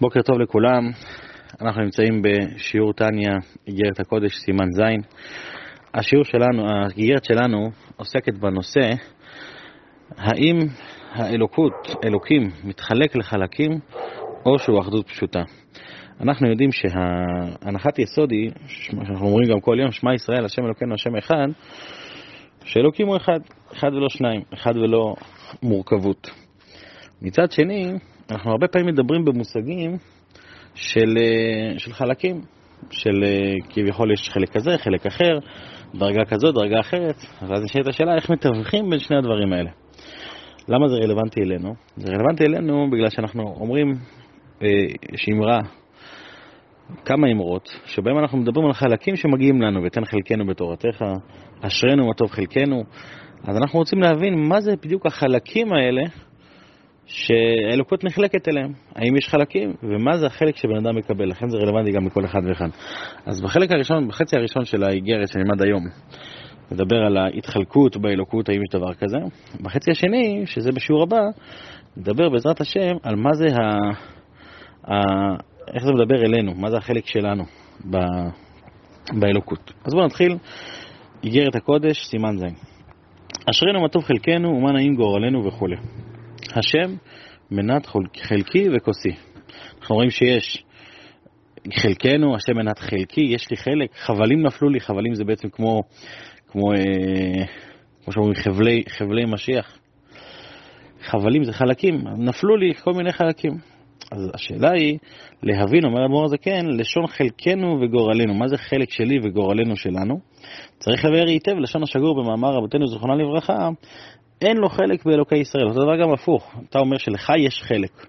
בוקר טוב לכולם, אנחנו נמצאים בשיעור טניה, איגרת הקודש, סימן ז'. השיעור שלנו, האיגרת שלנו עוסקת בנושא האם האלוקות, אלוקים, מתחלק לחלקים או שהוא אחדות פשוטה. אנחנו יודעים שהנחת יסוד היא, שאנחנו אומרים גם כל יום, שמע ישראל, השם אלוקינו, השם אחד, שאלוקים הוא אחד, אחד ולא שניים, אחד ולא מורכבות. מצד שני, אנחנו הרבה פעמים מדברים במושגים של, אה, של חלקים, של אה, כביכול יש חלק כזה, חלק אחר, דרגה כזו, דרגה אחרת, ואז נשאלת השאלה איך מתווכים בין שני הדברים האלה. למה זה רלוונטי אלינו? זה רלוונטי אלינו בגלל שאנחנו אומרים, אה, יש אמרה, כמה אמרות, שבהם אנחנו מדברים על חלקים שמגיעים לנו, ותן חלקנו בתורתך, אשרינו מה טוב חלקנו, אז אנחנו רוצים להבין מה זה בדיוק החלקים האלה שהאלוקות נחלקת אליהם. האם יש חלקים, ומה זה החלק שבן אדם מקבל. לכן זה רלוונטי גם לכל אחד ואחד. אז בחלק הראשון, בחצי הראשון של האיגרת שנלמד היום, נדבר על ההתחלקות באלוקות, האם יש דבר כזה. בחצי השני, שזה בשיעור הבא, נדבר בעזרת השם על מה זה ה... ה... איך זה מדבר אלינו, מה זה החלק שלנו ב... באלוקות. אז בואו נתחיל, איגרת הקודש, סימן ז'. אשרינו מה טוב חלקנו ומה נעים גורלנו וכולי. השם מנת חלקי וכוסי. אנחנו רואים שיש חלקנו, השם מנת חלקי, יש לי חלק, חבלים נפלו לי, חבלים זה בעצם כמו, כמו, אה, כמו שאומרים, חבלי, חבלי משיח. חבלים זה חלקים, נפלו לי כל מיני חלקים. אז השאלה היא להבין, אומר אדמו"ר הזקן, לשון חלקנו וגורלנו. מה זה חלק שלי וגורלנו שלנו? צריך לבאר היטב לשון השגור במאמר רבותינו זיכרונה לברכה, אין לו חלק באלוקי ישראל. אותו דבר גם הפוך, אתה אומר שלך יש חלק.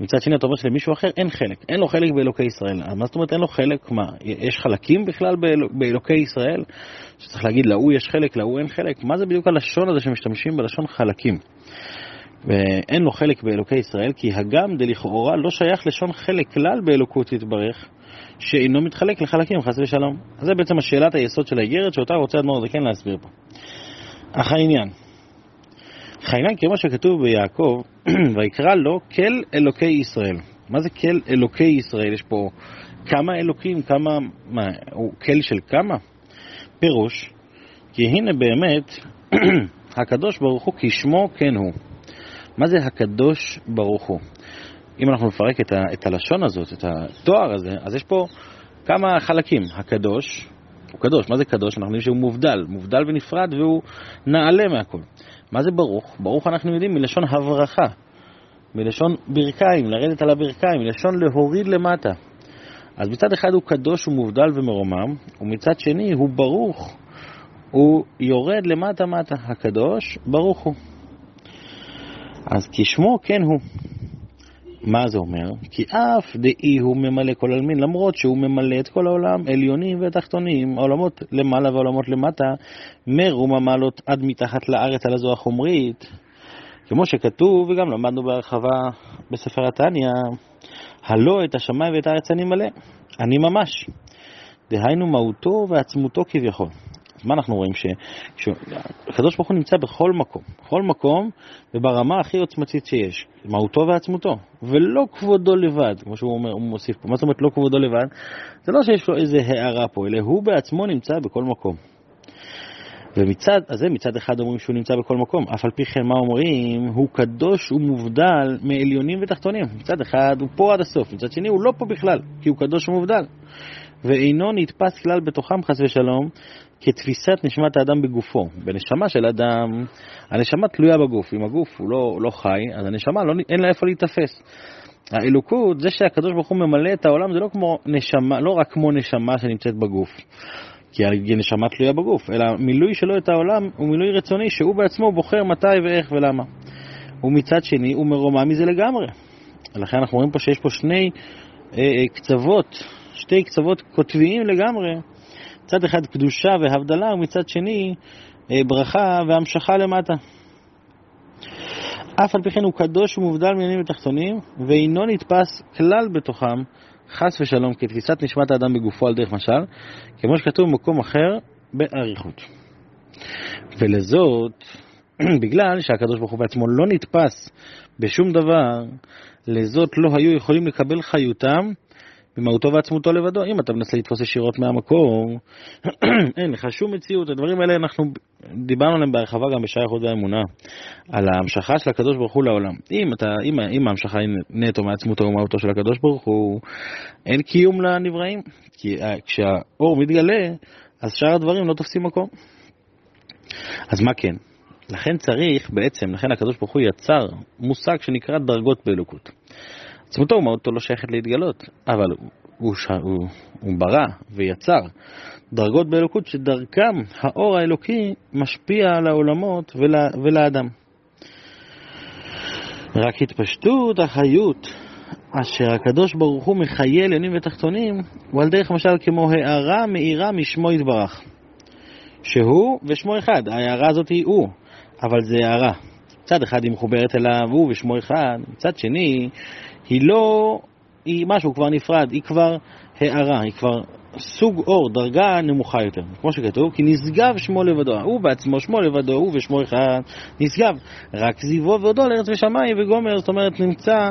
מצד שני אתה אומר שלמישהו אחר אין חלק, אין לו חלק באלוקי ישראל. מה זאת אומרת אין לו חלק? מה, יש חלקים בכלל באל... באלוקי ישראל? שצריך להגיד להוא יש חלק, להוא אין חלק? מה זה בדיוק הלשון הזה שמשתמשים בלשון חלקים? ואין לו חלק באלוקי ישראל, כי הגם דלכאורה לא שייך לשון חלק כלל באלוקות יתברך, שאינו מתחלק לחלקים, חס ושלום. זה בעצם השאלת היסוד של האיגרת, שאותה רוצה אדמו"ר זקן להסביר פה. אך העניין, חיימן כמו שכתוב ביעקב, ויקרא לו כל אלוקי ישראל. מה זה כל אלוקי ישראל? יש פה כמה אלוקים, כמה, מה, הוא כל של כמה? פירוש, כי הנה באמת, הקדוש ברוך הוא כשמו כן הוא. מה זה הקדוש ברוך הוא? אם אנחנו נפרק את, ה, את הלשון הזאת, את התואר הזה, אז יש פה כמה חלקים. הקדוש, הוא קדוש, מה זה קדוש? אנחנו יודעים שהוא מובדל, מובדל ונפרד והוא נעלה מהכל. מה זה ברוך? ברוך אנחנו יודעים מלשון הברכה, מלשון ברכיים, לרדת על הברכיים, מלשון להוריד למטה. אז מצד אחד הוא קדוש ומובדל ומרומם, ומצד שני הוא ברוך, הוא יורד למטה מטה. הקדוש, ברוך הוא. אז כשמו כן הוא. מה זה אומר? כי אף דאי הוא ממלא כל עלמין, למרות שהוא ממלא את כל העולם, עליונים ותחתונים, העולמות למעלה והעולמות למטה, מרום המעלות עד מתחת לארץ על הזו החומרית. כמו שכתוב, וגם למדנו בהרחבה בספר התניא, הלא את השמיים ואת הארץ אני מלא, אני ממש. דהיינו מהותו ועצמותו כביכול. אז מה אנחנו רואים? שהקדוש ברוך הוא נמצא בכל מקום, בכל מקום וברמה הכי עוצמתית שיש, מהותו ועצמותו, ולא כבודו לבד, כמו שהוא אומר, הוא מוסיף פה. מה זאת אומרת לא כבודו לבד? זה לא שיש לו איזה הערה פה, אלא הוא בעצמו נמצא בכל מקום. ומצד, אז זה מצד אחד אומרים שהוא נמצא בכל מקום, אף על פי כן מה אומרים? הוא קדוש ומובדל מעליונים ותחתונים. מצד אחד הוא פה עד הסוף, מצד שני הוא לא פה בכלל, כי הוא קדוש ומובדל. ואינו נתפס כלל בתוכם חס ושלום כתפיסת נשמת האדם בגופו. בנשמה של אדם, הנשמה תלויה בגוף. אם הגוף הוא לא, לא חי, אז הנשמה לא, אין לה איפה להיתפס. האלוקות, זה שהקדוש ברוך הוא ממלא את העולם, זה לא כמו נשמה, לא רק כמו נשמה שנמצאת בגוף. כי הנשמה תלויה בגוף, אלא מילוי שלו את העולם הוא מילוי רצוני, שהוא בעצמו בוחר מתי ואיך ולמה. ומצד שני, הוא מרומם מזה לגמרי. לכן אנחנו רואים פה שיש פה שני אה, אה, קצוות, שתי קצוות קוטביים לגמרי, מצד אחד קדושה והבדלה, ומצד שני אה, ברכה והמשכה למטה. אף על פי כן הוא קדוש ומובדל מעניינים ותחתונים, ואינו נתפס כלל בתוכם, חס ושלום, כתפיסת נשמת האדם בגופו על דרך משל, כמו שכתוב במקום אחר, באריכות. ולזאת, בגלל שהקדוש ברוך הוא בעצמו לא נתפס בשום דבר, לזאת לא היו יכולים לקבל חיותם במהותו ועצמותו לבדו. אם אתה מנסה לתפוס ישירות מהמקור, אין לך שום מציאות. הדברים האלה, אנחנו דיברנו עליהם בהרחבה גם בשעה איכות והאמונה, על ההמשכה של הקדוש ברוך הוא לעולם. אם, אתה, אם, אם ההמשכה היא נטו מעצמותו ומהותו של הקדוש ברוך הוא, אין קיום לנבראים. כי אה, כשהאור מתגלה, אז שאר הדברים לא תופסים מקום. אז מה כן? לכן צריך בעצם, לכן הקדוש ברוך הוא יצר מושג שנקרא דרגות באלוקות. עצמותו ומהותו לא שייכת להתגלות, אבל הוא. הוא, הוא ברא ויצר דרגות באלוקות שדרכם האור האלוקי משפיע על העולמות ול... ולאדם. רק התפשטות החיות אשר הקדוש ברוך הוא מחיה עליונים ותחתונים הוא על דרך למשל כמו הערה מאירה משמו יתברך שהוא ושמו אחד, ההערה הזאת היא הוא, אבל זה הערה. מצד אחד היא מחוברת אליו הוא ושמו אחד, מצד שני היא לא, היא משהו כבר נפרד, היא כבר הערה, היא כבר סוג אור, דרגה נמוכה יותר. כמו שכתוב, כי נשגב שמו לבדו, הוא בעצמו שמו לבדו, הוא ושמו אחד, נשגב. רק זיוו ועודו לארץ ושמיים וגומר, זאת אומרת, נמצא,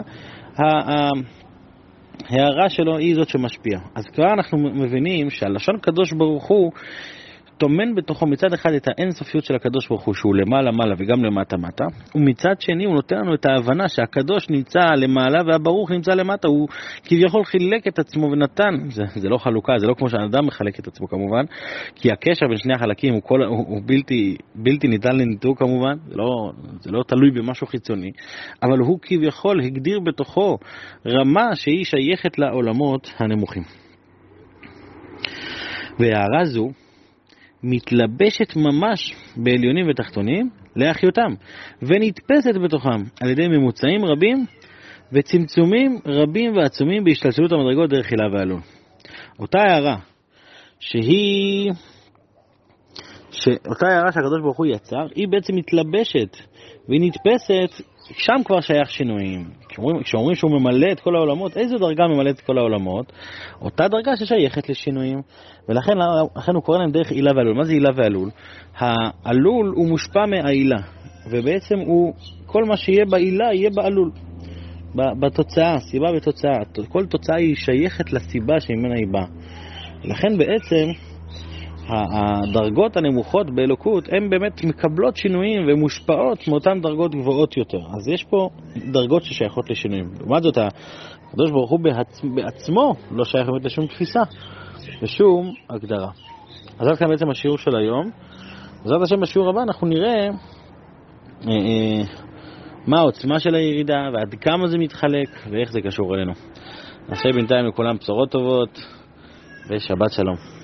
ההערה שלו היא זאת שמשפיעה. אז כבר אנחנו מבינים שהלשון קדוש ברוך הוא טומן בתוכו מצד אחד את האינסופיות של הקדוש ברוך הוא, שהוא למעלה מעלה וגם למטה מטה, ומצד שני הוא נותן לנו את ההבנה שהקדוש נמצא למעלה והברוך נמצא למטה, הוא כביכול חילק את עצמו ונתן, זה, זה לא חלוקה, זה לא כמו שהאדם מחלק את עצמו כמובן, כי הקשר בין שני החלקים הוא, כל, הוא, הוא בלתי, בלתי ניתן לניתוק כמובן, זה לא, זה לא תלוי במשהו חיצוני, אבל הוא כביכול הגדיר בתוכו רמה שהיא שייכת לעולמות הנמוכים. והערה זו מתלבשת ממש בעליונים ותחתונים לאחיותם, ונתפסת בתוכם על ידי ממוצעים רבים וצמצומים רבים ועצומים בהשתלשלות המדרגות דרך הילה ועלון. אותה הערה, שהיא, שאותה הערה שהקדוש ברוך הוא יצר, היא בעצם מתלבשת והיא נתפסת, שם כבר שייך שינויים. כשאומרים, כשאומרים שהוא ממלא את כל העולמות, איזו דרגה ממלאת את כל העולמות? אותה דרגה ששייכת לשינויים. ולכן לכן הוא קורא להם דרך עילה ועלול. מה זה עילה ועלול? העלול הוא מושפע מהעילה, ובעצם הוא, כל מה שיהיה בעילה יהיה בעלול. בתוצאה, סיבה ותוצאה. כל תוצאה היא שייכת לסיבה שממנה היא באה. לכן בעצם הדרגות הנמוכות באלוקות הן באמת מקבלות שינויים ומושפעות מאותן דרגות גבוהות יותר. אז יש פה דרגות ששייכות לשינויים. לעומת זאת, הקדוש ברוך הוא בעצ... בעצמו לא שייך באמת לשום תפיסה, לשום הגדרה. אז עד כאן בעצם השיעור של היום. בעזרת השם בשיעור הבא אנחנו נראה אה, אה, מה העוצמה של הירידה ועד כמה זה מתחלק ואיך זה קשור אלינו. נעשה בינתיים לכולם בשורות טובות ושבת שלום.